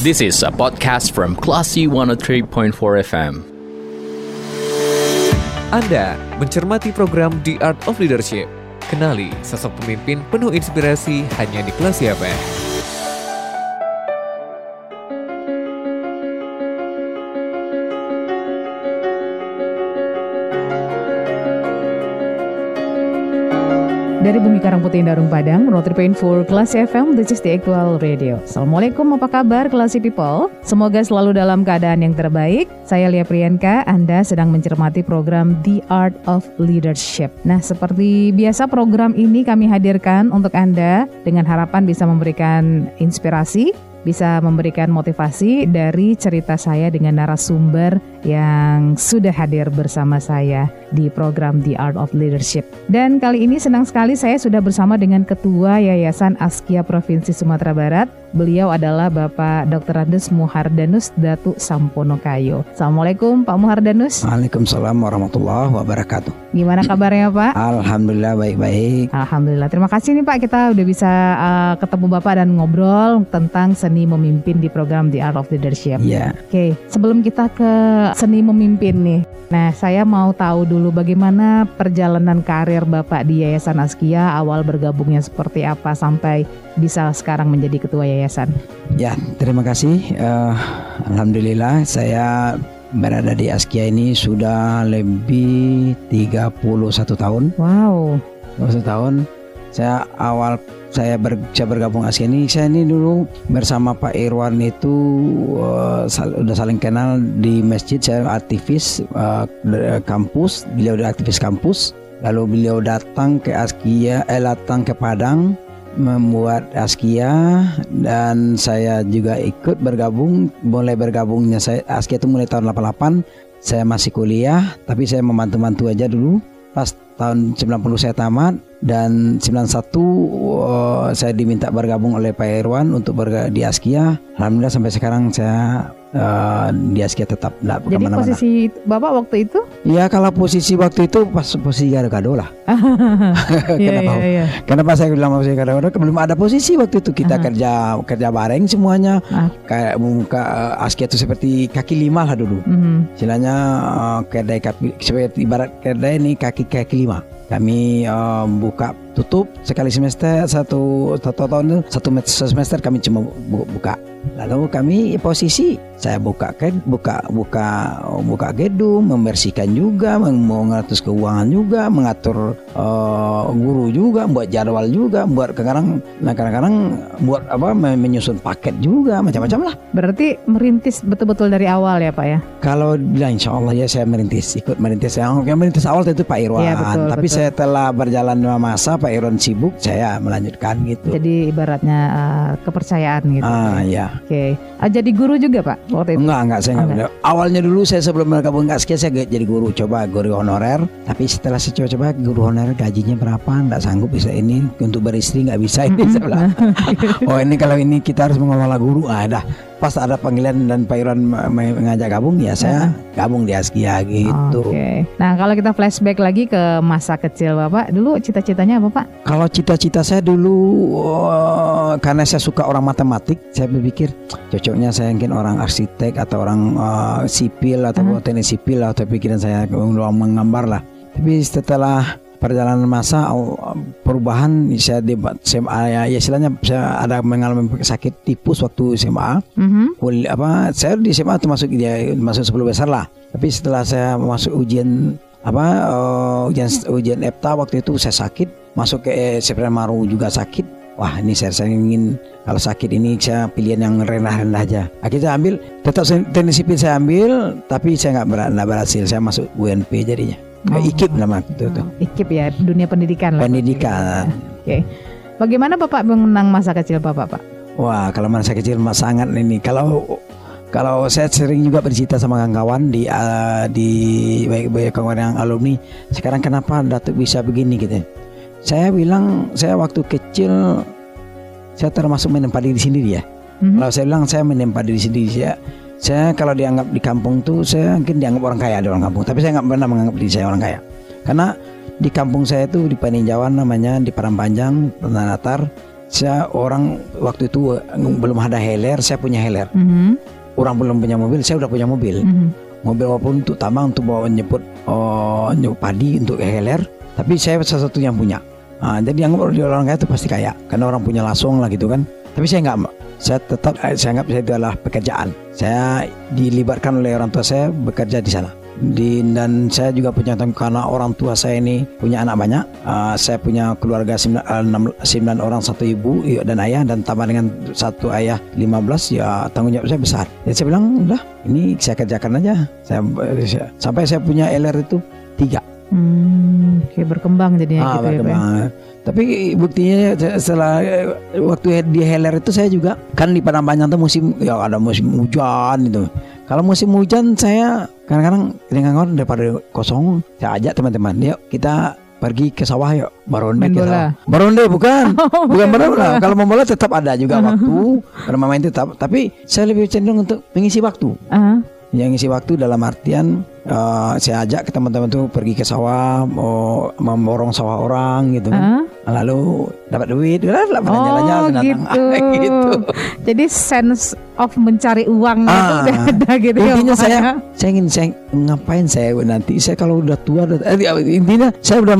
This is a podcast from Classy 103.4 FM. Anda mencermati program The Art of Leadership. Kenali sosok pemimpin penuh inspirasi hanya di kelas FM. Dari Bumi Karang Putih Darung Padang, Pain for Kelas FM, this is the actual radio. Assalamualaikum, apa kabar Kelas People? Semoga selalu dalam keadaan yang terbaik. Saya Lia Priyanka, Anda sedang mencermati program The Art of Leadership. Nah, seperti biasa program ini kami hadirkan untuk Anda dengan harapan bisa memberikan inspirasi, bisa memberikan motivasi dari cerita saya dengan narasumber yang sudah hadir bersama saya di program The Art of Leadership. Dan kali ini senang sekali saya sudah bersama dengan Ketua Yayasan Askia Provinsi Sumatera Barat. Beliau adalah Bapak Dr. Andes Muhardanus Datu Sampono Kayo. Assalamualaikum Pak Muhardanus. Waalaikumsalam warahmatullahi wabarakatuh. Gimana kabarnya Pak? Alhamdulillah baik-baik. Alhamdulillah. Terima kasih nih Pak kita udah bisa uh, ketemu Bapak dan ngobrol tentang seni memimpin di program The Art of Leadership. Ya, Oke, sebelum kita ke seni memimpin nih. Nah, saya mau tahu dulu bagaimana perjalanan karir Bapak di Yayasan Askia awal bergabungnya seperti apa sampai bisa sekarang menjadi ketua yayasan. Ya terima kasih. Eh, Alhamdulillah saya berada di Askia ini sudah lebih 31 tahun. Wow. 31 tahun. Saya awal saya, ber, saya bergabung Askia ini saya ini dulu bersama Pak Irwan itu eh, sal- udah saling kenal di masjid saya aktivis de- kampus beliau udah aktivis kampus lalu beliau datang ke Askia eh datang ke Padang membuat Askia dan saya juga ikut bergabung. Mulai bergabungnya saya Askia itu mulai tahun 88 saya masih kuliah tapi saya membantu-bantu aja dulu. Pas tahun 90 saya tamat dan 91 eh, saya diminta bergabung oleh Pak Irwan untuk berga di Askia. Alhamdulillah sampai sekarang saya eh, di Askia tetap tidak Jadi ke mana-mana posisi Bapak waktu itu? Ya kalau posisi waktu itu pas posisi gado-gado lah Iya, Kenapa? iya, iya. Kenapa saya bilang posisi gado-gado Belum ada posisi waktu itu kita kerja kerja bareng semuanya Ah. Kayak muka eh, Askia itu seperti kaki lima lah dulu Mhm. Istilahnya eh, kedai kaki seperti ibarat kedai ini kaki kaki lima. Kami buka tutup sekali semester satu satu tahun satu semester kami cuma bu- buka. Lalu kami posisi saya buka buka buka buka gedung, membersihkan juga, meng- mengatur keuangan juga, mengatur eh, guru juga, buat jadwal juga, buat kadang nah kadang-kadang buat apa men- menyusun paket juga macam-macam lah. Berarti merintis betul-betul dari awal ya Pak ya? Kalau bilang insya Allah ya saya merintis ikut merintis yang yang merintis awal itu Pak Irwan. Iya, betul, Tapi betul. setelah berjalan masa Pak Irwan sibuk saya melanjutkan gitu. Jadi ibaratnya uh, kepercayaan gitu. ah ya Oke. Ah, jadi guru juga Pak waktu itu? enggak enggak saya Oh, enggak. Awalnya dulu saya sebelum bergabung nggak sekian saya jadi guru coba guru honorer. Tapi setelah saya coba-coba guru honorer gajinya berapa nggak sanggup bisa ini untuk beristri nggak bisa ini saya bilang. oh ini kalau ini kita harus mengelola guru ah dah pas ada panggilan dan Pak Irwan me- mengajak gabung ya saya gabung di Askia gitu. Oke. Nah, kalau kita flashback lagi ke masa kecil Bapak, dulu cita-citanya apa Pak? Kalau cita-cita saya dulu eh, karena saya suka orang matematik, saya berpikir cocoknya saya mungkin orang arsitek atau orang eh, sipil atau teknik sipil atau pikiran saya orang menggambar lah. Tapi setelah perjalanan masa perubahan saya di SMA ya, ya istilahnya saya ada mengalami sakit tipus waktu SMA Mhm. Kul- apa saya di SMA itu masuk dia masuk 10 besar lah. Tapi setelah saya masuk ujian apa eh, ujian ujian EPTA waktu itu saya sakit masuk ke eh, September Maru juga sakit. Wah ini saya, saya ingin kalau sakit ini saya pilihan yang rendah-rendah aja. Akhirnya saya ambil tetap sipil saya ambil tapi saya nggak berhasil. Saya masuk UNP jadinya Oh. IKIP nama itu tuh IKIP ya, dunia pendidikan lah. pendidikan Oke. Bagaimana Bapak mengenang masa kecil Bapak, Pak? Wah, kalau masa kecil mas sangat ini. Kalau kalau saya sering juga bercerita sama kawan-kawan di uh, di baik baik kawan yang alumni. Sekarang kenapa Datuk bisa begini gitu? Saya bilang saya waktu kecil saya termasuk menempa diri sendiri ya. Mhm. Kalau saya bilang saya menempa diri sendiri saya. Saya kalau dianggap di kampung tuh saya mungkin dianggap orang kaya di orang kampung, tapi saya nggak pernah menganggap diri saya orang kaya. Karena di kampung saya itu di Paninjauan namanya di Parampanjang, Tanah Datar, saya orang waktu itu eh, belum ada heler, saya punya heler. Mhm, Orang belum punya mobil, saya udah punya mobil. mhm. Mobil walaupun untuk tambang untuk bawa nyebut oh, nyebut padi untuk heler, tapi saya salah satu yang punya. Ah, jadi yang orang orang kaya itu pasti kaya, karena orang punya langsung lah gitu kan. Tapi saya nggak, saya tetap eh, saya anggap saya itu adalah pekerjaan. Saya dilibatkan oleh orang tua saya bekerja di sana. Di, dan saya juga punya tanggung karena orang tua saya ini punya anak banyak. Ah, saya punya keluarga sembilan, eh, enam- sembilan orang satu ibu iya, dan ayah dan tambah dengan satu ayah 15 ya tanggung jawab saya besar. Jadi saya bilang udah ini saya kerjakan aja. Saya, saya- sampai saya punya LR itu tiga. Hmm, oke berkembang jadinya Ah, gitu ya Pak. ya. Tapi buktinya setelah eh, waktu di Heller itu saya juga kan di Padang Panjang tuh musim ya ada musim hujan itu. Kalau musim hujan saya kadang-kadang dengan kawan daripada kosong saya ajak teman-teman yuk kita pergi ke sawah yuk baronde Main ke bola. sawah. Baronde bukan Oh, bukan main baronde bola. kalau mau bola tetap ada juga waktu bermain tetap tapi saya lebih cenderung untuk mengisi waktu Ah, yang ngisi waktu dalam artian eh, saya ajak ke teman-teman tuh pergi ke sawah mau memborong sawah orang gitu kan ah. lalu dapat duit lah Oh jalan-jalan gitu. gitu Jadi sense of mencari uang itu Ah. udah ada gitu ya. intinya Pak, saya ya. saya ingin saya ngapain saya nanti saya kalau udah tua udah, eh, intinya saya udah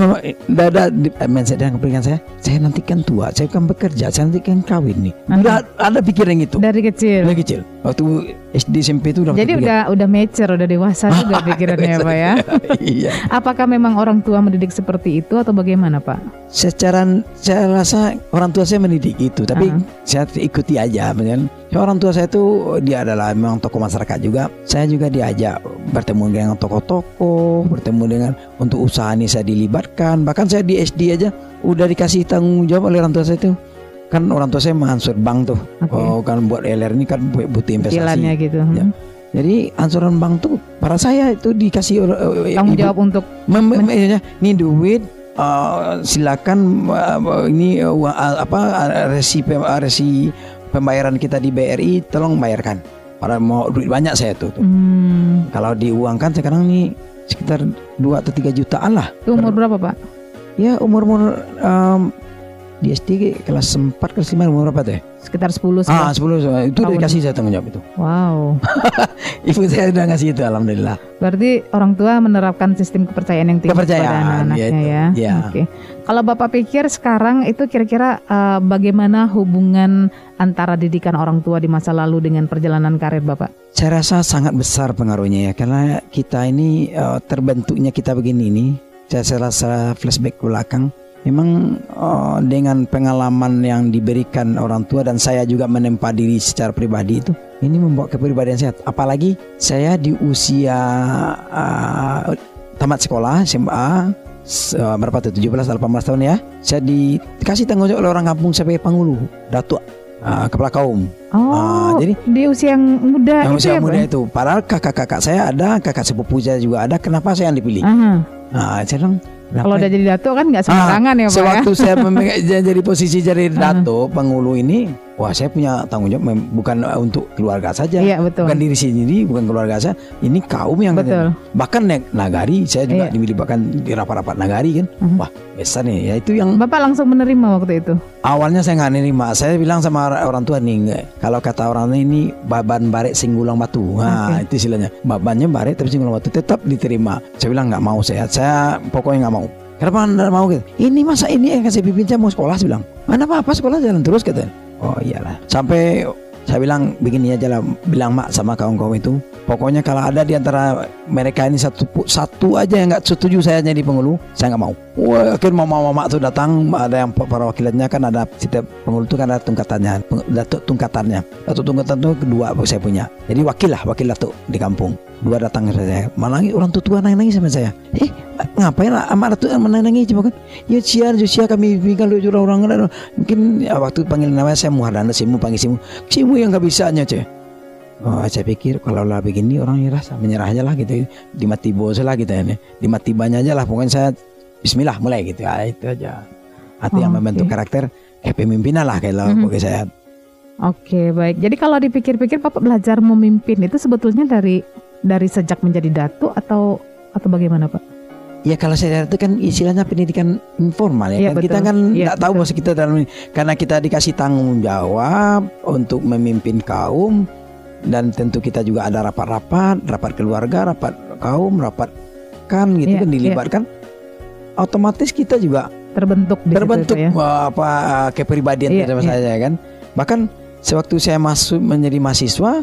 udah ada eh, mindset yang pikiran saya saya nanti kan tua saya kan bekerja saya nanti kan kawin nih udah ada pikiran gitu dari kecil. dari kecil waktu SD SMP itu udah Jadi kepikiran. udah udah mature, udah dewasa juga pikirannya ya Pak ya. iya Apakah memang orang tua mendidik seperti itu atau bagaimana Pak? secara saya rasa orang tua saya mendidik itu tapi Aha. saya ikuti aja Ya, orang tua saya itu dia adalah memang tokoh masyarakat juga saya juga diajak bertemu dengan tokoh-tokoh bertemu dengan untuk usaha ini saya dilibatkan bahkan saya di SD aja udah dikasih tanggung jawab oleh orang tua saya itu kan orang tua saya mengansur bank tuh Oke. oh kan buat LR ini kan butuh investasi gitu. Ya. jadi ansuran bank tuh para saya itu dikasih eh, Tanggung ibu- jawab untuk Mem, mem, maksudnya, ini duit uh, silakan uh, ini uh, uang, uh, apa uh, resi uh, resi pembayaran kita di BRI tolong bayarkan. Para mau duit banyak saya tuh. tuh. hmm, Kalau diuangkan sekarang nih sekitar 2 atau 3 jutaan lah. itu umur berapa Pak? Ya umur-umur um, di SD kelas 4 kelas 5 umur berapa tuh? ya? Sekitar 10 Ah 11. 10 so- itu udah dikasih saya tanggung jawab itu. Wow. Ibu saya udah ngasih itu alhamdulillah. Berarti orang tua menerapkan sistem kepercayaan yang tinggi Kepercayaan, kepada anak-anaknya ya itu. ya. Ya. Oke. Kalau Bapak pikir sekarang itu kira-kira eh, bagaimana hubungan antara didikan orang tua di masa lalu dengan perjalanan karir Bapak? Saya rasa sangat besar pengaruhnya ya karena kita ini eh, terbentuknya kita begini ini saya, saya rasa flashback ke belakang memang eh, dengan pengalaman yang diberikan orang tua dan saya juga menempa diri secara pribadi itu ini membawa kepribadian sehat apalagi saya di usia eh, tamat sekolah SMA se- eh, berapa tuh 17 18 tahun ya saya dikasih tanggung jawab oleh orang kampung sebagai pangulu datuk eh, kepala kaum Oh, Ah, jadi- di usia yang muda yang itu usia ya, muda Pak? itu. Padahal kakak-kakak saya ada, kakak sepupu saya juga ada. Kenapa saya yang dipilih? Aha. Nah, saya bilang, Kalau kenapa udah ya? jadi datuk kan nggak sembarangan ya Pak ya? Sewaktu saya memegang jadi posisi jadi dato pengulu ini, wah saya punya tanggung jawab bukan uh, untuk keluarga saja, Iya betul. bukan diri sendiri, bukan keluarga saya. Ini kaum yang Betul. bahkan naik nagari, saya juga Iya. dilibatkan di rapat-rapat nagari kan. Mhm. Wah besar nih. Ya itu yang Bapak langsung menerima waktu itu. awalnya saya nggak nerima. Saya bilang sama orang- tua nih, kalau kata orang ini baban barek singgulang batu. Nah, itu istilahnya. Babannya barek tapi singgulang batu tetap diterima. Saya bilang nggak mau saya. Saya pokoknya nggak mau. Kenapa anda mau gitu? Ini masa ini yang kasih pimpin saya mau sekolah saya bilang. Mana apa apa sekolah jalan terus katanya. Oh iyalah. Sampai saya bilang begini aja lah bilang mak sama kawan-kawan itu. Pokoknya kalau ada di antara mereka ini satu satu aja yang nggak setuju saya jadi penghulu saya nggak mau. Wah akhirnya mama mama tuh datang ada yang para wakilannya kan ada setiap penghulu itu kan ada tungkatannya datuk tungkatannya. Datuk tungkatan itu kedua saya punya. Jadi wakil lah wakil datuk di kampung. Dua datang ke saya malah orang tua nangis nangis sama saya. Eh ngapain lah? Amat datuk menangis nangis coba kan? Ya siar ya siar kami bimbingkan lu orang orang mungkin ya, waktu panggil nama saya Muhardana Simu panggil Simu. Simu yang nggak bisanya ceh Oh, saya pikir kalau lah begini orang rasa menyerah aja lah gitu. Di mati bos lah gitu ya di mati banyak aja lah. Pokoknya saya Bismillah mulai gitu. Ya itu aja. Hati yang Oh, membentuk oke. karakter eh pemimpinan lah kalau Mhm. bagi saya. Oke baik. Jadi kalau dipikir-pikir Bapak belajar memimpin itu sebetulnya dari dari sejak menjadi datuk atau atau bagaimana Pak? Ya kalau saya itu kan istilahnya pendidikan informal ya Iya, kan kita kan Iya, nggak tahu betul. bahwa kita dalam ini karena kita dikasih tanggung jawab untuk memimpin kaum dan tentu kita juga ada rapat-rapat, rapat keluarga, rapat kaum, rapat kan gitu Iya, kan iya. dilibatkan. Otomatis kita juga Terbentuk di situ terbentuk itu ya. uh, apa uh, kepribadian Iya, sama iya. saya kan. Bahkan sewaktu saya masuk menjadi mahasiswa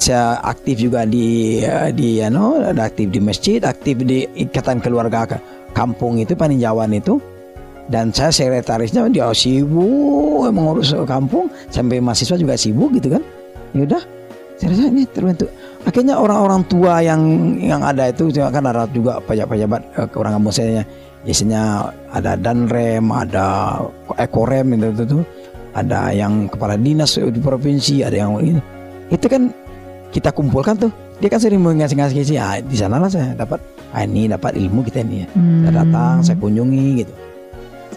saya aktif juga di uh, di ano ada aktif di masjid, aktif di ikatan keluarga ke- kampung itu paninjauan itu dan saya sekretarisnya dia sibuk mengurus kampung sampai mahasiswa juga sibuk gitu kan. Ya udah saya ini terbentuk. Akhirnya orang-orang tua yang yang ada itu kan ada juga pejabat-pejabat eh, orang kampung saya biasanya ada danrem, ada ekorem itu, itu, itu. ada yang kepala dinas di provinsi, ada yang ini. Itu kan kita kumpulkan tuh. Dia kan sering mengasih-ngasih sih. Ah, di sana lah saya dapat ah, ini dapat ilmu kita ini. ya. Saya Hmm. datang, saya kunjungi gitu.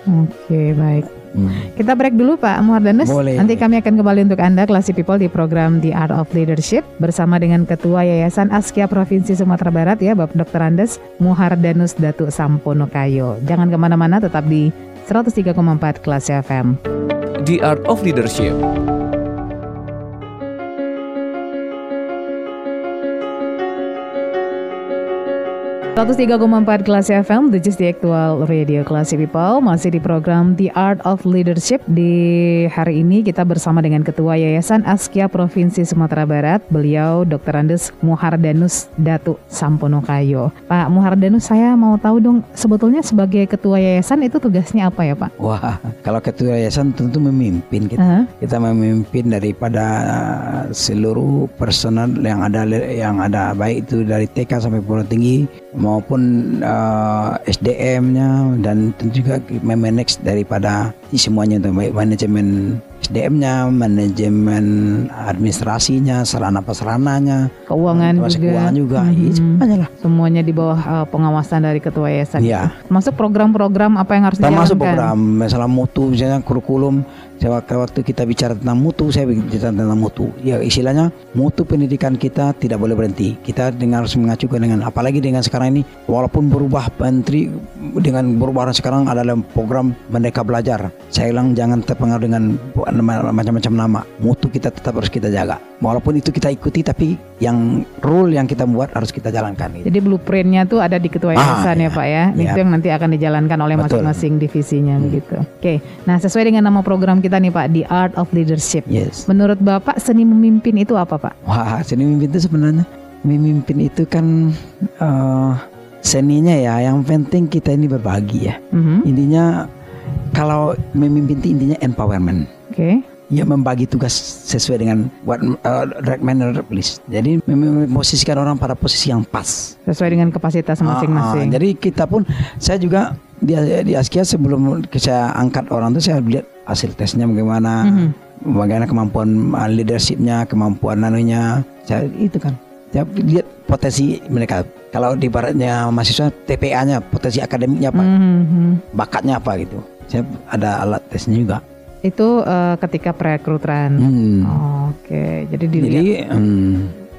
Oke, baik. Hmm. Kita break dulu Pak Muhardanus. Boleh. Nanti kami akan kembali untuk Anda Classy People di program The Art of Leadership bersama dengan Ketua Yayasan Askia Provinsi Sumatera Barat ya Bapak Dr. Andes Muhardanus Datuk Sampono Kayo. Jangan ke mana-mana tetap di 103,4 Kelas FM. The Art of Leadership. Status 3,4 kelas FM, This is the Actual Radio Classy People Masih di program The Art of Leadership Di hari ini kita bersama dengan Ketua Yayasan Askia Provinsi Sumatera Barat Beliau Dr. Andes Muhardanus Datuk Sampono Kayo Pak Muhardanus saya mau tahu dong Sebetulnya sebagai Ketua Yayasan itu tugasnya apa ya Pak? Wah, kalau ketua yayasan tentu memimpin kita. Hah? Kita memimpin daripada uh, seluruh personal yang ada yang ada baik itu dari TK sampai perguruan tinggi maupun uh, SDM-nya dan tentu juga memanage daripada semuanya itu baik manajemen SDM-nya, manajemen administrasinya, sarana prasarananya, Keuangan termasuk juga keuangan juga, Mhm. Iya, semuanya lah. Semuanya di bawah uh, pengawasan dari Ketua Yayasan Iya. Masuk program-program apa yang harus Termasuk dijalankan? program masalah mutu misalnya kurikulum saya waktu kita bicara tentang mutu saya bicara tentang mutu ya istilahnya mutu pendidikan kita tidak boleh berhenti kita dengan harus mengacu dengan apalagi dengan sekarang ini walaupun berubah menteri dengan berubah sekarang adalah program merdeka belajar saya bilang jangan terpengaruh dengan macam-macam nama mutu kita tetap harus kita jaga walaupun itu kita ikuti tapi yang rule yang kita buat harus kita jalankan gitu. Jadi blueprintnya tuh ada di ketua Ah, yayasan ya iya. Pak ya. Iya. Itu yang nanti akan dijalankan oleh masing-masing divisinya Hmm. begitu. Oke. Nah sesuai dengan nama program kita nih Pak, The Art of Leadership. yes Menurut Bapak seni memimpin itu apa Pak? Wah, seni memimpin itu sebenarnya memimpin itu kan eh, seninya ya. Yang penting kita ini berbagi ya. Mhm. Intinya kalau memimpin itu intinya empowerment. Oke. Ya membagi tugas sesuai dengan what uh, manner please. Jadi mem- memposisikan orang pada posisi yang pas. Sesuai dengan kapasitas Ah, ah. masing-masing. jadi kita pun saya juga di di Askia sebelum saya angkat orang itu saya lihat hasil tesnya bagaimana, Mhm. bagaimana kemampuan uh, leadershipnya, kemampuan nanunya. Saya itu kan. Saya lihat potensi mereka. Kalau di baratnya mahasiswa TPA-nya, potensi akademiknya apa, Mhm. bakatnya apa gitu. Saya ada alat tesnya juga. Itu eh, ketika perekrutan. Hmm. Oke. Jadi dilihat. Jadi, hmm,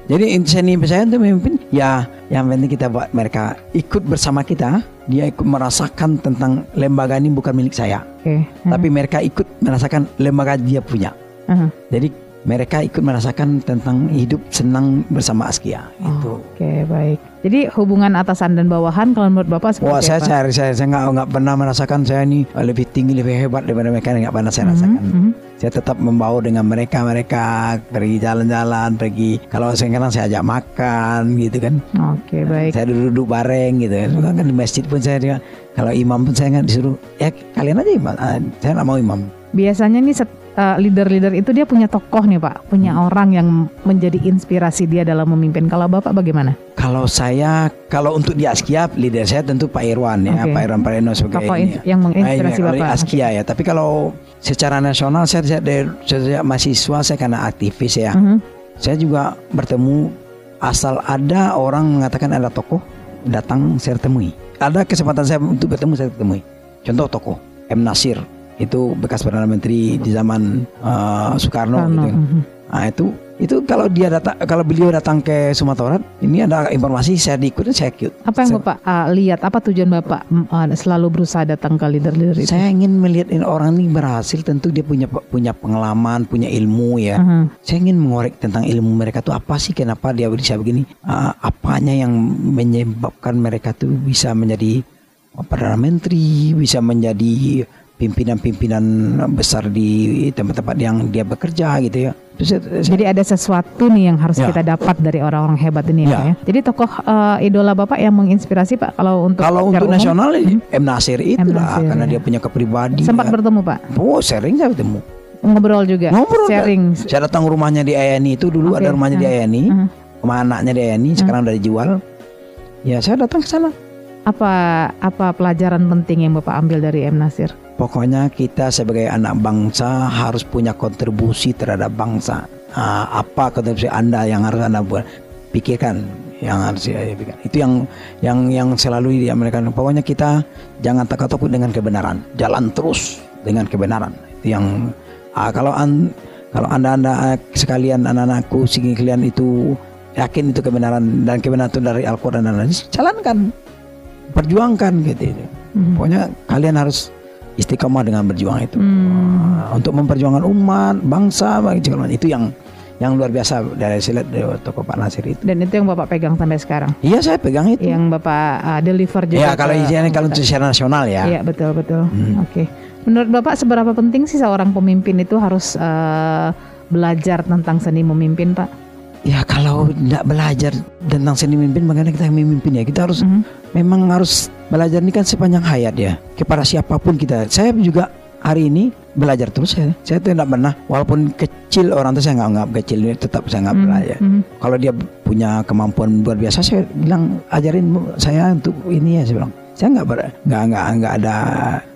jadi seni saya untuk memimpin, ya yang penting kita buat mereka ikut bersama kita. Dia ikut merasakan tentang lembaga ini bukan milik saya, Oke. tapi mereka ikut merasakan lembaga dia punya. Mhm. Jadi mereka ikut merasakan tentang hidup senang bersama Askia. Itu. Oke baik. Jadi hubungan atasan dan bawahan kalau menurut Bapak seperti Wah saya apa? cari saya saya nggak nggak pernah merasakan saya ini lebih tinggi lebih hebat daripada mereka nggak pernah saya Mhm, rasakan. mhm. Saya tetap membawa dengan mereka mereka pergi jalan-jalan pergi kalau saya kadang saya ajak makan gitu kan. Oke baik. Saya duduk-duduk bareng gitu kan. Kan di masjid pun saya kalau imam pun saya nggak disuruh ya kalian aja imam. Ah, saya nggak mau imam. Biasanya nih uh, leader-leader itu dia punya tokoh nih Pak, punya Hmm. orang yang menjadi inspirasi dia dalam memimpin. Kalau Bapak bagaimana? Kalau saya kalau untuk di Askia leader saya tentu Pak Irwan ya Oke. Pak Irwan Pareno sebagai Tokoh ini in- ya. yang menginspirasi ini Bapak. Askia ya. Tapi kalau secara nasional saya sejak dari sejak mahasiswa saya karena aktivis ya. Mhm. Saya juga bertemu asal ada orang mengatakan ada tokoh datang saya temui. Ada kesempatan saya untuk bertemu saya temui. Contoh tokoh M Nasir itu bekas perdana menteri di zaman uh, Soekarno Karno, gitu. mhm. Nah itu itu kalau dia datang kalau beliau datang ke Sumatera ini ada informasi saya diikutin saya ikut Apa yang Saya- Bapak uh, lihat? Apa tujuan Bapak uh, selalu berusaha datang ke leader-leader itu? saya ingin melihat ini orang ini berhasil tentu dia punya punya pengalaman punya ilmu ya Aha. saya ingin mengorek tentang ilmu mereka tuh apa sih kenapa dia bisa begini Ah, apanya yang menyebabkan mereka tuh bisa menjadi perdana menteri bisa menjadi pimpinan-pimpinan besar di tempat-tempat yang dia bekerja gitu ya Jadi ada sesuatu nih yang harus Ya. kita dapat dari orang-orang hebat ini ya, Ya. Ya. Jadi tokoh uh, idola Bapak yang menginspirasi Pak kalau untuk kalau untuk umum, nasional M Nasir itu lah Nasir, karena ya. dia punya kepribadian sempat bertemu Pak, oh sering saya ketemu ngobrol juga, Ngobrol, sharing. saya datang rumahnya di Ayani itu dulu Oke, ada rumahnya di hmm. Ayani Hmm. sama anaknya di Ayani sekarang udah dijual ya saya datang ke sana Apa apa pelajaran penting yang Bapak ambil dari M Nasir? Pokoknya kita sebagai anak bangsa harus punya kontribusi terhadap bangsa. Apa kontribusi Anda yang harus Anda buat? Pikirkan yang harus saya pikirkan. Itu yang yang yang selalu diamalkan. Pokoknya kita jangan takut-takut dengan kebenaran. Jalan terus dengan kebenaran. Itu yang ah, kalau an, kalau Anda Anda ah, sekalian anak-anakku sekalian itu yakin itu kebenaran dan kebenaran itu dari Al-Qur'an dan hadis, jalankan. Perjuangkan gitu. Mhm. Pokoknya kalian harus istiqomah dengan berjuang itu Hmm. Untuk memperjuangkan umat, bangsa, itu yang yang luar biasa dari silat dari toko Pak Nasir itu. Dan itu yang Bapak pegang sampai sekarang. Iya saya pegang itu. Yang Bapak uh, deliver juga. ya kalau ke isinya kalau untuk secara nasional ya. Iya betul betul. Hmm. Oke. Menurut Bapak seberapa penting sih seorang pemimpin itu harus uh, belajar tentang seni memimpin, Pak? Ya kalau tidak belajar tentang seni memimpin bagaimana kita memimpin ya? Kita harus Mhm. memang harus belajar ini kan sepanjang hayat ya. Kepada siapa pun kita. Saya juga hari ini belajar terus saya. Saya tidak pernah walaupun kecil orang itu saya nggak anggap kecil tetap saya nggak Mhm. belajar. Mhm. kalau dia punya kemampuan luar biasa saya bilang ajarin saya untuk ini ya saya bilang saya nggak nggak nggak nggak ada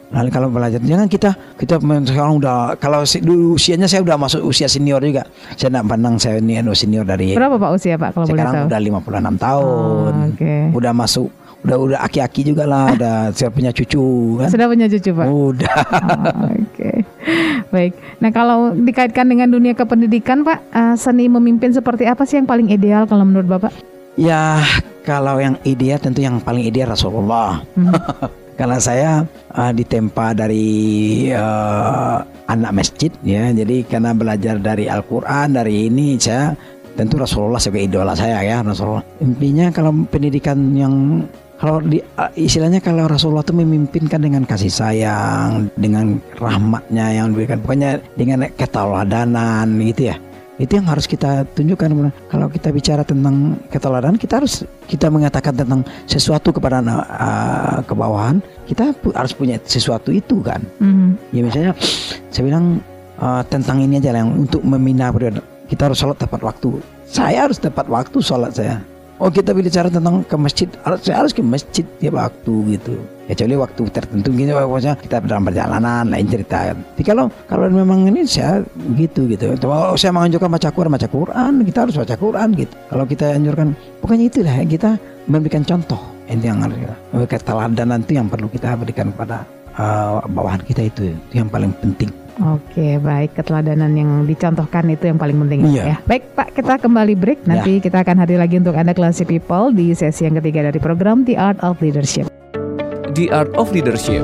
Lalu kalau belajar jangan kita kita sekarang udah kalau si, dulu usianya saya udah masuk usia senior juga saya tidak pandang saya ini anu senior dari Berapa Pak usia Pak kalau boleh tahu? sekarang udah 56 tahun Oh, Oke. udah masuk udah udah aki-aki juga lah udah saya punya cucu kan Sudah punya cucu Pak? udah Oh, Oke, baik. Nah kalau dikaitkan dengan dunia kependidikan Pak, eh, seni memimpin seperti apa sih yang paling ideal kalau menurut Bapak? ya kalau yang ideal tentu yang paling ideal Rasulullah Hmm. Karena saya uh, ditempa dari uh, anak masjid ya, jadi karena belajar dari Al-Quran dari ini saya tentu Rasulullah sebagai idola saya ya Rasulullah. Intinya kalau pendidikan yang kalau di, uh, istilahnya kalau Rasulullah itu memimpinkan dengan kasih sayang, dengan rahmatnya yang diberikan, pokoknya dengan keteladanan gitu ya. Itu yang harus kita tunjukkan. Kalau kita bicara tentang keteladanan, kita harus kita mengatakan tentang sesuatu kepada anak uh, ke bawahan, kita pu- harus punya sesuatu itu kan. Mhm. Ya misalnya saya bilang uh, tentang ini aja lah, yang untuk membina. Kita harus sholat tepat waktu. Saya harus tepat waktu sholat saya. Oh kita bicara tentang ke masjid, harus harus ke masjid tiap waktu gitu. Kecuali waktu tertentu gitu, pokoknya kita dalam perjalanan lain cerita. Tapi kalau kalau memang ini saya gitu gitu. Kalau saya menganjurkan baca Quran, baca Quran, kita harus baca Quran gitu. Kalau kita anjurkan, pokoknya itulah kita memberikan contoh. Itu yang harus kita. Memberikan teladanan itu yang perlu kita berikan kepada uh, bawahan kita itu, itu yang paling penting. Oke, baik. Keteladanan yang dicontohkan itu yang paling penting Iya. ya. Baik Pak, kita kembali break. Nanti kita akan hadir lagi untuk Anda Classy People di sesi yang ketiga dari program The Art of Leadership. The Art of Leadership.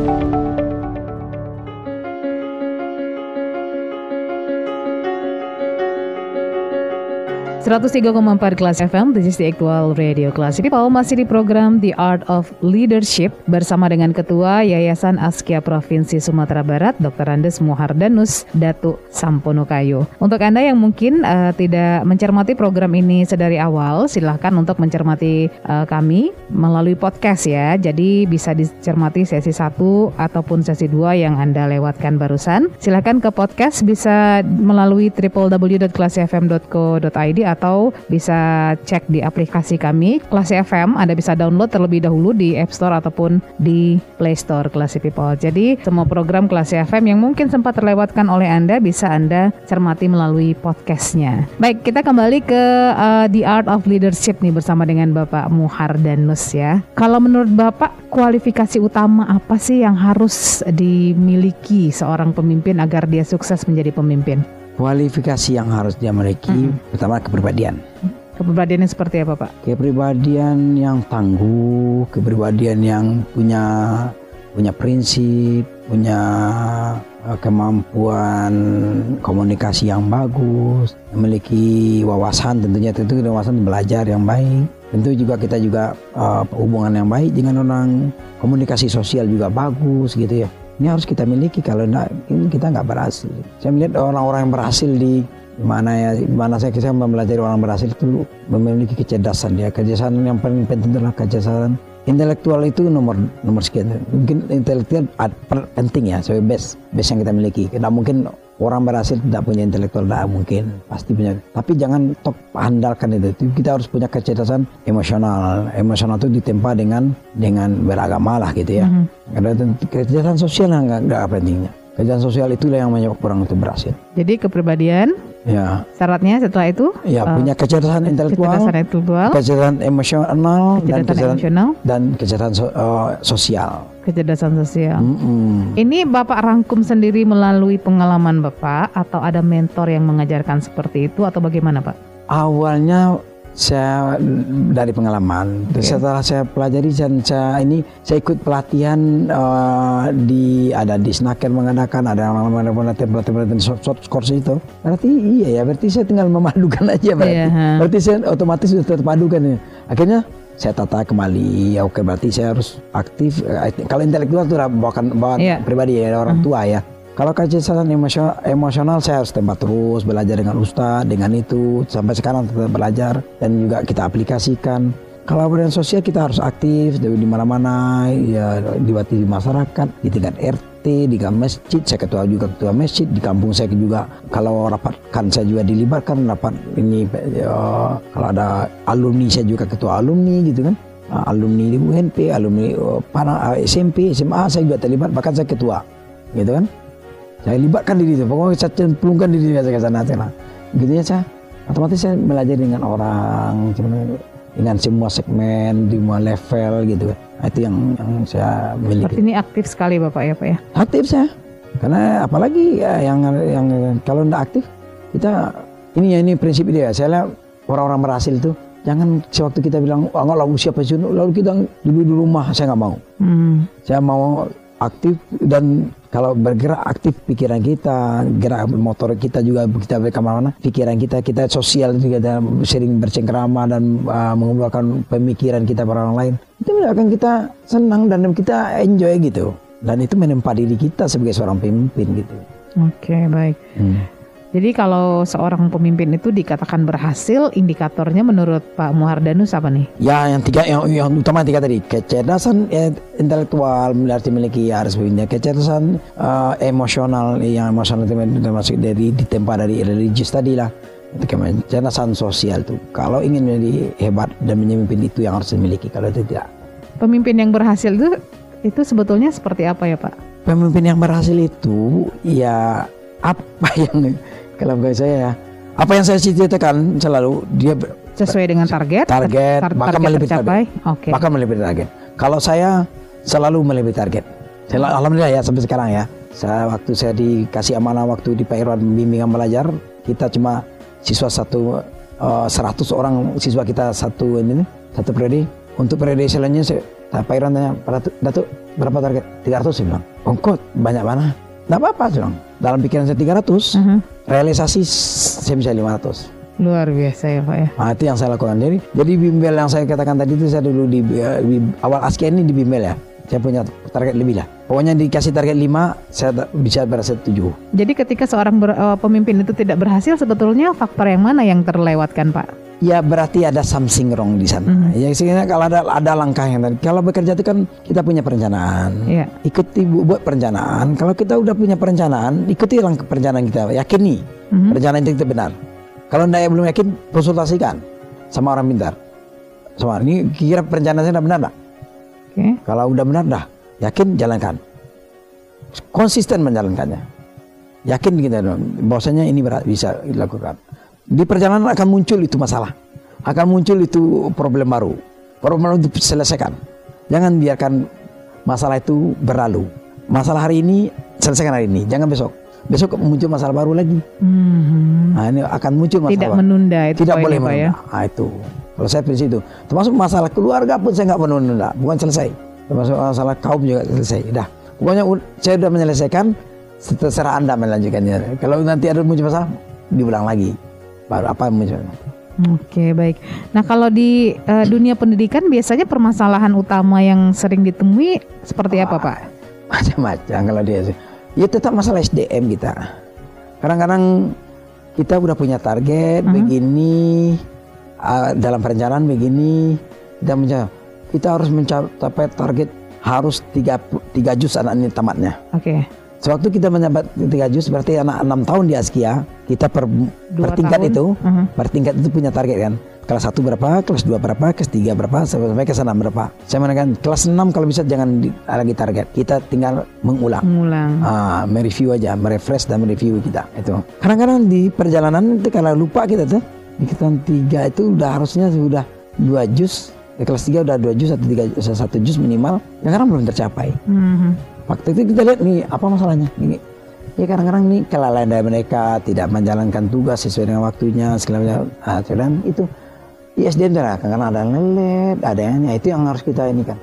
Empat kelas FM, this is the actual radio Classy People masih di program The Art of Leadership bersama dengan Ketua Yayasan Askia Provinsi Sumatera Barat, Dr. Andes Muhardanus Datu Sampono Kayu. Untuk Anda yang mungkin eh, tidak mencermati program ini sedari awal, silahkan untuk mencermati eh, kami melalui podcast ya. Jadi bisa dicermati sesi 1 ataupun sesi 2 yang Anda lewatkan barusan. Silahkan ke podcast bisa melalui www.klasifm.co.id atau bisa cek di aplikasi kami Klasi FM. Anda bisa download terlebih dahulu di App Store ataupun di Play Store Klasi People. Jadi semua program Klasi FM yang mungkin sempat terlewatkan oleh Anda bisa Anda cermati melalui podcastnya. Baik, kita kembali ke uh, The Art of Leadership nih bersama dengan Bapak Muhardanus ya. Kalau menurut Bapak kualifikasi utama apa sih yang harus dimiliki seorang pemimpin agar dia sukses menjadi pemimpin? Kualifikasi yang harus dia miliki pertama kepribadian. Kepribadiannya seperti apa Pak? kepribadian yang tangguh kepribadian yang punya punya prinsip punya eh, kemampuan komunikasi yang bagus memiliki wawasan tentunya tentu wawasan belajar yang baik. Tentu juga kita juga eh, hubungan yang baik dengan orang komunikasi sosial juga bagus gitu ya ini harus kita miliki. Kalau enggak ini kita nggak berhasil. Saya melihat orang-orang yang berhasil di mana ya mana saya saya mempelajari orang berhasil itu memiliki kecerdasan ya kecerdasan yang paling penting adalah kecerdasan intelektual itu nomor nomor sekian. Mungkin intelektual penting ya sebagai best best yang kita miliki. Tidak mungkin orang berhasil tidak punya intelektual tidak mungkin. Pasti punya. Tapi jangan top andalkan itu. Kita harus punya kecerdasan emosional. Emosional itu ditempa dengan dengan beragama lah gitu ya. Karena itu kecerdasan sosial yang nggak nggak pentingnya. Kecerdasan sosial itulah yang menyebabkan orang itu berhasil. Jadi kepribadian ya syaratnya setelah itu Ya, eh, punya kecerdasan intelektual, kecerdasan intelektual, kecerdasan emosional, dan kecerdasan kecerdasan emosional, dan kecerdasan so- eh, sosial. kecerdasan sosial. Mm-mm. Ini Bapak rangkum sendiri melalui pengalaman Bapak atau ada mentor yang mengajarkan seperti itu atau bagaimana Pak? Awalnya saya dari pengalaman, Oke. setelah saya pelajari dan saya ini saya ikut pelatihan eh, di ada di Snaker mengadakan ada pelatihan pelatihan short, short course itu. Berarti iya ya, berarti saya tinggal memadukan aja berarti. Ha. Berarti saya otomatis sudah terpadukan ya. Akhirnya saya tata kembali. Ya oke berarti saya harus aktif. Eh, Kalau intelektual itu bawakan bawa Iya. pribadi ya orang tua ya. Kalau kecerdasan emosional, saya harus tempat terus belajar dengan ustadz dengan itu. Sampai sekarang tetap belajar dan juga kita aplikasikan. Kalau kemudian sosial kita harus aktif di mana-mana ya di di masyarakat di tingkat RT di masjid. Saya ketua juga ketua masjid di kampung saya juga. Kalau rapatkan saya juga dilibatkan rapat ini ya, kalau ada alumni saya juga ketua alumni gitu kan. Ah, alumni di UNP alumni oh, para ah, SMP SMA saya juga terlibat bahkan saya ketua gitu kan saya libatkan diri itu pokoknya saya cemplungkan diri saya ke sana sana gitu ya saya otomatis saya belajar dengan orang dengan semua segmen di semua level gitu. Kan Nah, itu yang yang saya Seperti miliki ini aktif sekali Bapak ya Pak ya. aktif saya karena apalagi ya, yang yang kalau tidak aktif kita ini ya ini prinsip dia. Saya lihat orang-orang berhasil itu jangan sewaktu kita bilang ah nggak lalu siapa sih lalu kita dulu di rumah saya nggak mau. Hmm. saya mau aktif dan kalau bergerak aktif pikiran kita gerak motor kita juga kita ke mana-mana pikiran kita kita sosial juga kita sering bercengkrama dan uh, mengeluarkan pemikiran kita pada orang lain. Itu akan kita senang dan kita enjoy gitu. Dan itu menempa diri kita sebagai seorang pemimpin gitu. Oke baik. Jadi kalau seorang pemimpin itu dikatakan berhasil, indikatornya menurut Pak Muhardanus apa nih? Ya, yang tiga yang, yang utama tiga tadi. Kecerdasan eh, intelektual berarti memiliki harus punya kecerdasan eh, emosional yang emosional termasuk dari ditempa dari religius tadi lah. Kecerdasan sosial tuh kalau ingin menjadi hebat dan memimpin itu yang harus dimiliki kalau itu tidak. Pemimpin yang berhasil itu itu sebetulnya seperti apa ya Pak? pemimpin yang berhasil itu ya apa yang kalau bagi saya ya apa yang saya ceritakan selalu dia Sesuai dengan target? Target, tar- bahkan target melebihi tercapai? Oke. bahkan melebihi target. Kalau saya selalu melebihi target. Saya, Alhamdulillah ya sampai sekarang ya. Saya waktu saya dikasih amanah waktu di Pak Irwan bimbingan belajar, kita cuma siswa satu eh, 100 orang siswa kita satu ini satu periode. Untuk periode selanjutnya saya, Pak Irwan tanya, "Pak Datuk, Datuk, berapa target? 300 saya bilang. Ongkot banyak mana? Tidak apa-apa bilang. Dalam pikiran saya 300, Mhm. realisasi saya bisa 500. Luar biasa ya Pak ya. Nah, itu yang saya lakukan. Jadi, jadi bimbel yang saya katakan tadi itu saya dulu di, eh, di awal ASKI ini di bimbel ya. Saya punya target lebih lah. Pokoknya dikasih target 5, saya bisa berasa 7. Jadi ketika seorang ber- eh, pemimpin itu tidak berhasil, sebetulnya faktor yang mana yang terlewatkan Pak? Ya berarti ada something wrong di sana. Ya sebenarnya kalau ada ada langkah yang tadi. Kalau bekerja itu kan kita punya perencanaan. Iya. Ikuti bu- buat perencanaan. Kalau kita udah punya perencanaan, ikuti langkah perencanaan kita. Yakini Mhm. perencanaan itu benar. Kalau anda belum yakin, konsultasikan sama orang pintar. Sama ini kira perencanaan saya benar nggak? Oke. Kalau udah benar dah, yakin jalankan. Konsisten menjalankannya. Yakin kita bahwasanya ini bisa dilakukan. Di perjalanan akan muncul itu masalah. Akan muncul itu problem baru. Problem baru itu selesaikan. Jangan biarkan masalah itu berlalu. Masalah hari ini selesaikan hari ini, jangan besok. besok muncul masalah baru lagi. Mhm. Nah, ini akan muncul masalah. Tidak baru. menunda itu Tidak boleh ya. menunda. Ah, itu. Kalau saya prinsip itu. Termasuk masalah keluarga pun saya nggak menunda. Bukan selesai. Termasuk masalah kaum juga selesai. Dah. Pokoknya saya sudah menyelesaikan. Terserah anda melanjutkannya. Kalau nanti ada muncul masalah, diulang lagi. Baru apa muncul? Oke baik. Nah kalau di eh, dunia pendidikan biasanya permasalahan utama yang sering ditemui seperti apa Pak? macam-macam kalau dia sih. Ya tetap masalah SDM kita. Kadang-kadang kita udah punya target begini ah, dalam perencanaan begini kita mencapai kita harus mencapai target harus tiga tiga juz anak ini tamatnya. Oke. Sewaktu kita mencapai tiga juz berarti anak enam tahun di Askia kita per, Dua per tingkat tahun. itu Mhm. per tingkat itu punya target kan. Kelas 1 berapa, kelas 2 berapa, kelas 3 berapa, sampai sampai ke sana berapa. Saya menekan kelas 6 kalau bisa jangan di- lagi target. Kita tinggal mengulang. Mengulang. Ah, mereview aja, merefresh dan mereview kita itu. Kadang-kadang di perjalanan itu kalau lupa kita tuh di kelas tiga itu udah harusnya sudah dua juz. Di kelas 3 udah dua juz atau tiga satu juz minimal. Yang kadang belum tercapai. Mhm. Waktu itu kita lihat nih apa masalahnya. Ini ya kadang-kadang nih kelalaian dari mereka tidak menjalankan tugas sesuai dengan waktunya segala macam. Ah, dan itu di SDM lah, kadang-kadang ada yang lelet, ada yang ya, itu yang harus kita ini kan.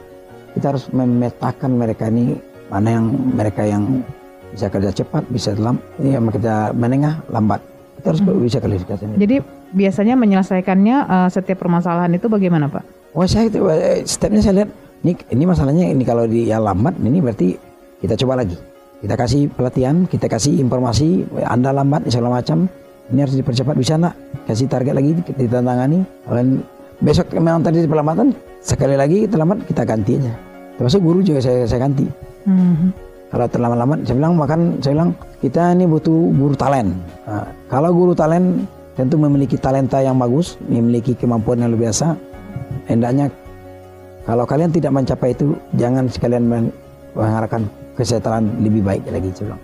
Kita harus memetakan mereka ini mana yang mereka yang bisa kerja cepat, bisa lam, ini yang kerja menengah lambat. Kita harus bisa klasifikasi. Jadi biasanya menyelesaikannya eh, setiap permasalahan itu bagaimana Pak? Oh saya itu eh, stepnya saya lihat ini ini masalahnya ini kalau dia lambat ini berarti kita coba lagi. Kita kasih pelatihan, kita kasih informasi, Anda lambat segala macam. Ini harus dipercepat bisa nak kasih target lagi kita tangani. Kalau besok memang tadi pelambatan sekali lagi terlambat kita ganti aja. Termasuk guru juga saya saya ganti. Mhm. Kalau terlambat-lambat, saya bilang makan, saya bilang kita ini butuh guru talent. Nah, kalau guru talent tentu memiliki talenta yang bagus, memiliki kemampuan yang luar biasa. Hendaknya kalau kalian tidak mencapai itu, jangan sekalian men- mengharapkan kesejahteraan lebih baik lagi. Saya bilang.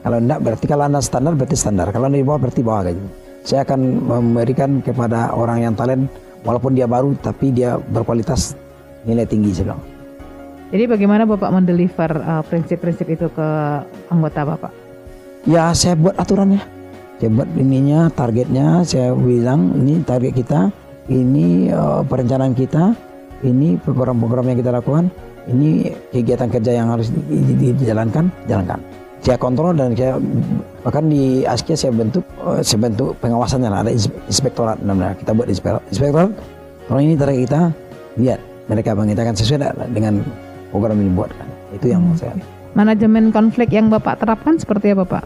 Kalau tidak berarti kalau anda standar berarti standar. Kalau anda di bawah berarti bawah gaji. Saya akan memberikan kepada orang yang talent, walaupun dia baru tapi dia berkualitas nilai tinggi. Saya bilang. Jadi bagaimana Bapak mendeliver eh, prinsip-prinsip itu ke anggota Bapak? Ya saya buat aturannya. Saya buat ininya, targetnya. Saya bilang ini target kita, ini eh, perencanaan kita, ini program-program yang kita lakukan, ini kegiatan kerja yang harus di- di- di- dijalankan, jalankan. Saya kontrol dan saya bahkan di ASKIA saya bentuk eh, saya bentuk pengawasannya lah ada ins- inspektorat namanya kita buat inspektorat inspektorat kalau ini target kita lihat mereka mengitakan sesuai dengan program yang dibuatkan itu yang saya Manajemen konflik yang Bapak terapkan seperti apa Pak?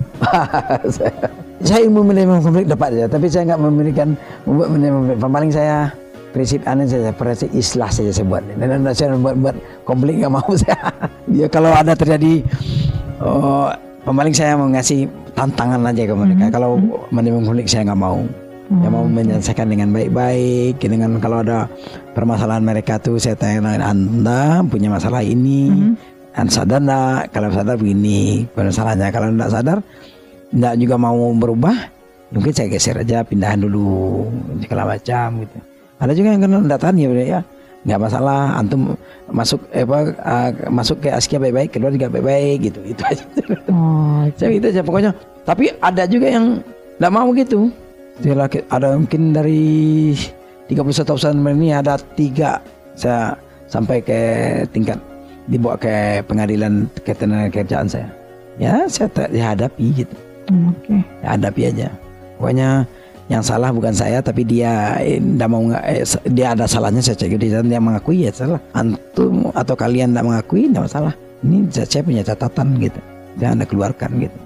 saya, saya ilmu manajemen konflik dapat ya, tapi saya nggak memberikan membuat manajemen konflik. paling saya prinsip aneh saya prinsip islah saja saya buat. Dan dan saya buat buat konflik nggak mau saya. Dia kalau ada terjadi oh, paling saya mau ngasih tantangan aja ke mereka. Kalau manajemen konflik saya nggak mau. Yang mau menyelesaikan dengan baik-baik dengan kalau ada permasalahan mereka tuh saya tanya anda punya masalah ini dan sadar enggak kalau sadar begini masalahnya. Kalau enggak sadar enggak juga mau berubah mungkin saya geser aja pindahan dulu segala macam gitu ada juga yang kena tahan ya ya. Nggak masalah antum masuk eh, apa ah, masuk ke askia baik-baik keluar juga baik-baik gitu itu aja. Oh, saya gitu aja pokoknya. Tapi ada juga yang enggak mau gitu. Laki- ada mungkin dari 31 tahun ini ada tiga saya sampai ke tingkat dibawa ke pengadilan ketenaga kerjaan saya. Ya saya tak dihadapi gitu. Hmm, oke. ya, hadapi aja. Pokoknya yang salah bukan saya tapi dia eh, ndak mau eh, dia ada salahnya saya cek. Dia dia mengakui ya salah. Antum atau kalian tidak mengakui tidak masalah. Ini saya, saya punya catatan gitu. Saya anda keluarkan gitu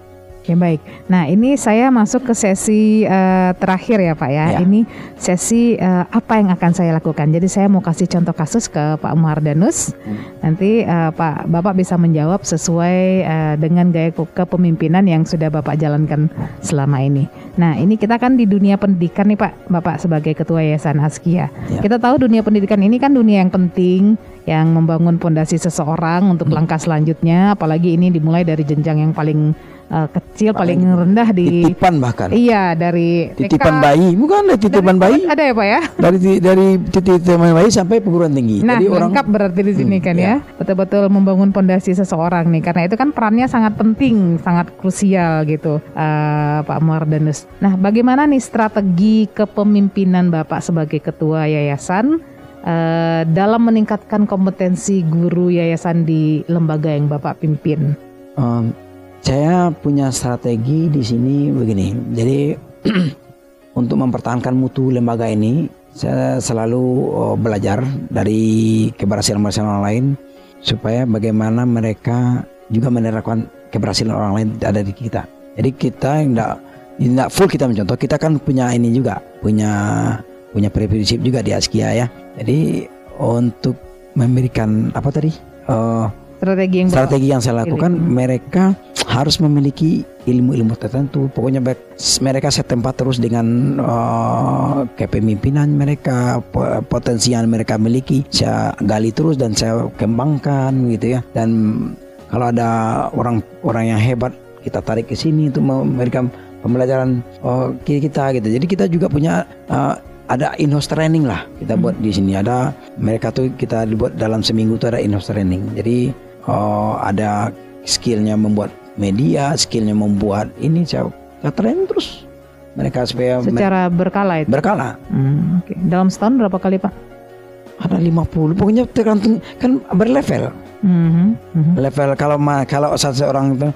Oke baik. Nah ini saya masuk ke sesi eh, terakhir ya Pak ya. Ya. Ini sesi eh, apa yang akan saya lakukan. Jadi saya mau kasih contoh kasus ke Pak Muhardanus. Nanti eh, Pak Bapak bisa menjawab sesuai eh, dengan gaya ke- kepemimpinan yang sudah Bapak jalankan selama ini. Nah ini kita kan di dunia pendidikan nih Pak, Bapak sebagai Ketua Yayasan Askia. Ya. Kita tahu dunia pendidikan ini kan dunia yang penting, yang membangun fondasi seseorang untuk langkah selanjutnya. Apalagi ini dimulai dari jenjang yang paling eh, kecil paling rendah di titipan bahkan Iya dari titipan TK. bayi bukan ada titipan Dari bayi Ada ya Pak ya? dari dari titipan bayi sampai perguruan tinggi Nah, jadi orang lengkap berarti di sini Hmm, kan ya. Betul-betul membangun pondasi seseorang nih karena itu kan perannya sangat penting, sangat krusial gitu eh, Pak Mardanus. Nah, bagaimana nih strategi kepemimpinan Bapak sebagai ketua yayasan eh, dalam meningkatkan kompetensi guru yayasan di lembaga yang Bapak pimpin? Um, saya punya strategi di sini begini. Jadi untuk mempertahankan mutu lembaga ini, saya selalu uh, belajar dari keberhasilan-keberhasilan orang lain supaya bagaimana mereka juga menerapkan keberhasilan orang lain ada di kita. Jadi kita tidak tidak full kita mencontoh, kita kan punya ini juga, punya punya prinsip juga di Askia ya. Jadi untuk memberikan apa tadi? Uh, Strategi yang strategi yang saya lakukan pilih. mereka harus memiliki ilmu-ilmu tertentu. Pokoknya baik- mereka setempat terus dengan uh, kepemimpinan mereka po- potensi yang mereka miliki saya gali terus dan saya kembangkan gitu ya. Dan kalau ada orang orang yang hebat kita tarik ke sini untuk memberikan pembelajaran oh, kita gitu. Jadi kita juga punya uh, ada in-house training lah kita buat di sini. Ada mereka tuh kita dibuat dalam seminggu tuh ada in-house training. Jadi oh, ada skillnya membuat media skillnya membuat ini saya, saya train terus mereka supaya secara berkala itu. berkala Hmm, oke. Dalam setahun berapa kali Pak? ada 50 pokoknya tergantung kan berlevel Mhm, mhm. level kalau kalau seseorang itu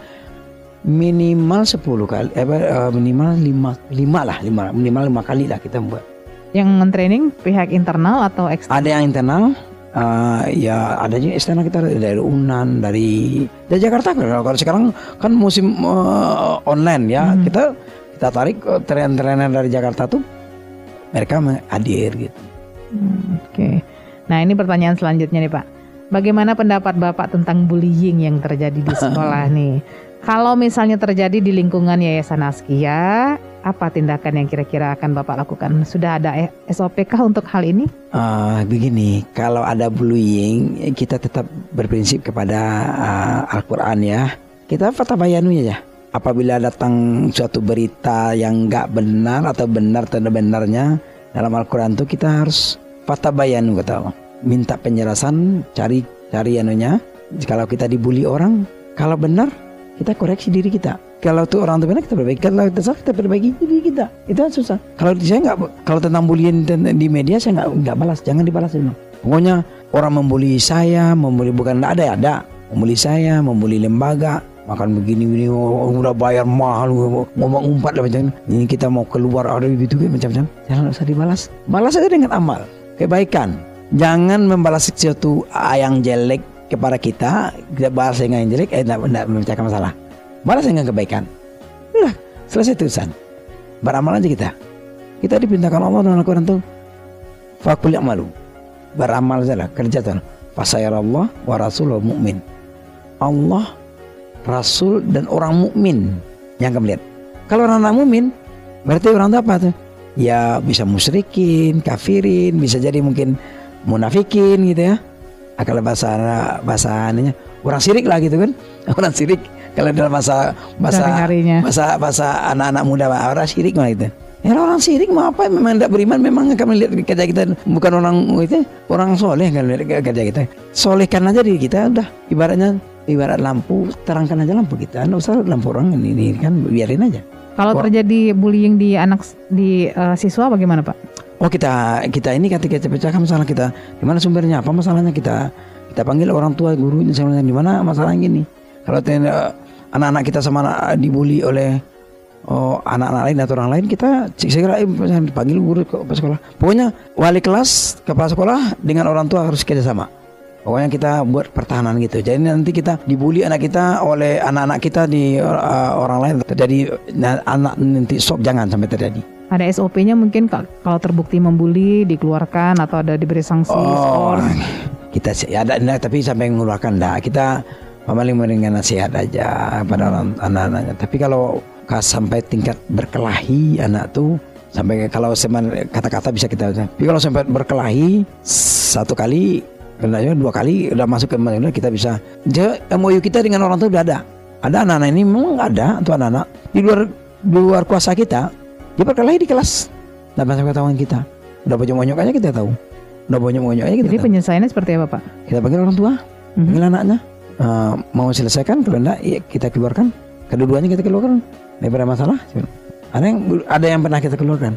minimal 10 kali eh, eh, minimal 5 5 lah 5 minimal 5 kali lah kita buat Yang training pihak internal atau eksternal? ada yang internal eh, ya ada juga eksternal kita dari Unan dari dari Jakarta kalau sekarang kan musim eh, online ya Hmm. kita kita tarik eh, trainer-trainer dari Jakarta tuh mereka hadir gitu Hmm, Oke. Nah ini pertanyaan selanjutnya nih Pak. Bagaimana pendapat Bapak tentang bullying yang terjadi di sekolah nih? Kalau misalnya terjadi di lingkungan Yayasan Askia, apa tindakan yang kira-kira akan Bapak lakukan? Sudah ada E- SOP kah untuk hal ini? Ah, begini, kalau ada bullying, kita tetap berprinsip kepada ah, Al-Quran ya. Kita fatabayanu ya. Apabila datang suatu berita yang nggak benar atau benar tidak benarnya dalam Al-Quran itu kita harus fatabayanu kata. Minta penjelasan, cari cari anunya. Kalau kita dibully orang, kalau benar kita koreksi diri kita. Kalau tuh orang benar kita perbaiki, kalau kita salah kita perbaiki diri kita. Itu kan susah. Kalau saya nggak, kalau tentang bullying di media saya nggak nggak balas, jangan dibalas dulu. Pokoknya orang membuli saya, membuli bukan nggak ada ya ada, membuli saya, membuli lembaga, makan begini begini, oh, udah bayar mahal, ngomong umpat lah macam ini kita mau keluar ada gitu kan macam-macam. Jangan usah dibalas, balas saja dengan amal, kebaikan. Jangan membalas sesuatu yang jelek kepada kita, kita balas dengan yang jelek, eh tidak tidak memecahkan masalah. Balas dengan kebaikan. Udah, selesai urusan. Beramal aja kita. Kita diperintahkan Allah dalam Al-Quran tuh fakul malu. Beramal saja, kerja tuh. Fasayarallah wa rasul wa mu'min. Allah, Rasul dan orang mukmin yang akan melihat. Kalau orang anak mukmin, berarti orang itu apa tuh? Ya bisa musyrikin, kafirin, bisa jadi mungkin munafikin gitu ya. Kalau bahasa bahasa ininya orang sirik lah gitu kan. Orang sirik kalau dalam bahasa bahasa bahasa bahasa anak-anak muda orang sirik mah gitu. Ya orang sirik mau apa memang tidak beriman memang akan melihat kerja kita bukan orang itu orang soleh kan melihat kerja kita. Solehkan aja diri kita udah ibaratnya ibarat lampu terangkan aja lampu kita. Nggak usah lampu orang ini, ini kan biarin aja. Kalau terjadi bullying di anak di eh, siswa bagaimana Pak? Oh kita kita ini ketika pecahkan masalah kita di mana sumbernya? Apa masalahnya kita? Kita panggil orang tua guru misalnya di mana masalahnya gini? Kalau eh, anak-anak kita sama anak- dibully oleh oh, anak-anak lain atau orang lain kita segera eh, panggil guru ke ke sekolah. Pokoknya wali kelas kepala sekolah dengan orang tua harus kerjasama pokoknya kita buat pertahanan gitu jadi nanti kita dibully anak kita oleh anak-anak kita di eh, orang lain terjadi nah, anak nanti sok jangan sampai terjadi Ada SOP-nya mungkin ka- kalau terbukti membuli dikeluarkan atau ada diberi sanksi Oh, skor. kita sih ada enggak, tapi sampai mengeluarkan enggak. Kita paling memberikan nasihat aja pada orang anak-anaknya. Tapi kalau ka- sampai tingkat berkelahi anak tuh sampai kalau seman kata-kata bisa kita tapi kalau sampai berkelahi satu kali kenanya dua kali udah masuk ke mana kita bisa Jadi, MOU kita dengan orang tuh udah ada Ada anak-anak ini memang ada untuk anak-anak di luar di luar kuasa kita. Dia berkelahi di kelas dan masa pengetahuan kita. Udah banyak-banyak aja kita tahu. Udah banyak-banyak aja kita Jadi tahu. penyelesaiannya seperti apa Pak? Kita panggil orang tua, Mhm. panggil anaknya. Eh, mau selesaikan kalau enggak ya kita keluarkan. Kedua-duanya kita keluarkan. Daripada masalah. Ada yang ada yang pernah kita keluarkan.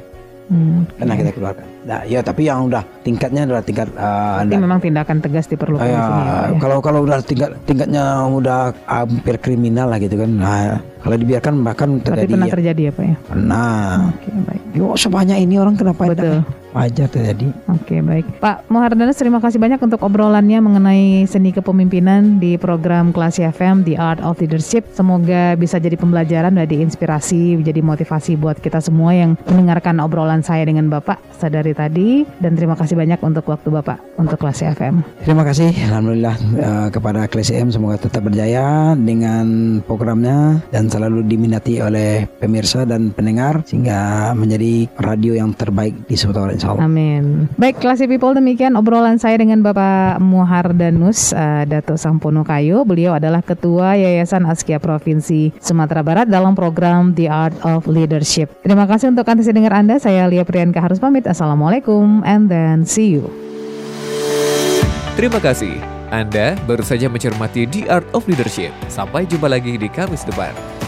Hmm, Pernah kita keluarkan. Nah, ya tapi yang udah tingkatnya adalah tingkat Berarti ada- memang tindakan tegas diperlukan di Ya, sini. ya, ya? kalau kalau udah tingkat tingkatnya udah hampir kriminal lah gitu kan. Nah, kalau dibiarkan bahkan Berarti terjadi pernah ya, terjadi ya Pak ya? pernah. Oke baik. Yo, sebanyak ini orang kenapa Betul. Wajar terjadi. Oke baik. Pak Muhardanes terima kasih banyak untuk obrolannya mengenai seni kepemimpinan di program Kelas FM The Art of Leadership. Semoga bisa jadi pembelajaran, jadi inspirasi, jadi motivasi buat kita semua yang mendengarkan obrolan saya dengan Bapak sadari tadi. Dan terima kasih banyak untuk waktu Bapak untuk Kelas FM. Terima kasih alhamdulillah eh, kepada KLCM semoga tetap berjaya dengan programnya dan selalu diminati oleh pemirsa dan pendengar sehingga menjadi radio yang terbaik di Sumatera Insya Allah. Amin. Baik, Classy People demikian obrolan saya dengan Bapak Muhardanus uh, Dato Sampono Kayo. Beliau adalah Ketua Yayasan Askia Provinsi Sumatera Barat dalam program The Art of Leadership. Terima kasih untuk antusias dengar Anda. Saya Lia Priyanka harus pamit. Assalamualaikum and then see you. Terima kasih. Anda baru saja mencermati The Art of Leadership. Sampai jumpa lagi di Kamis depan.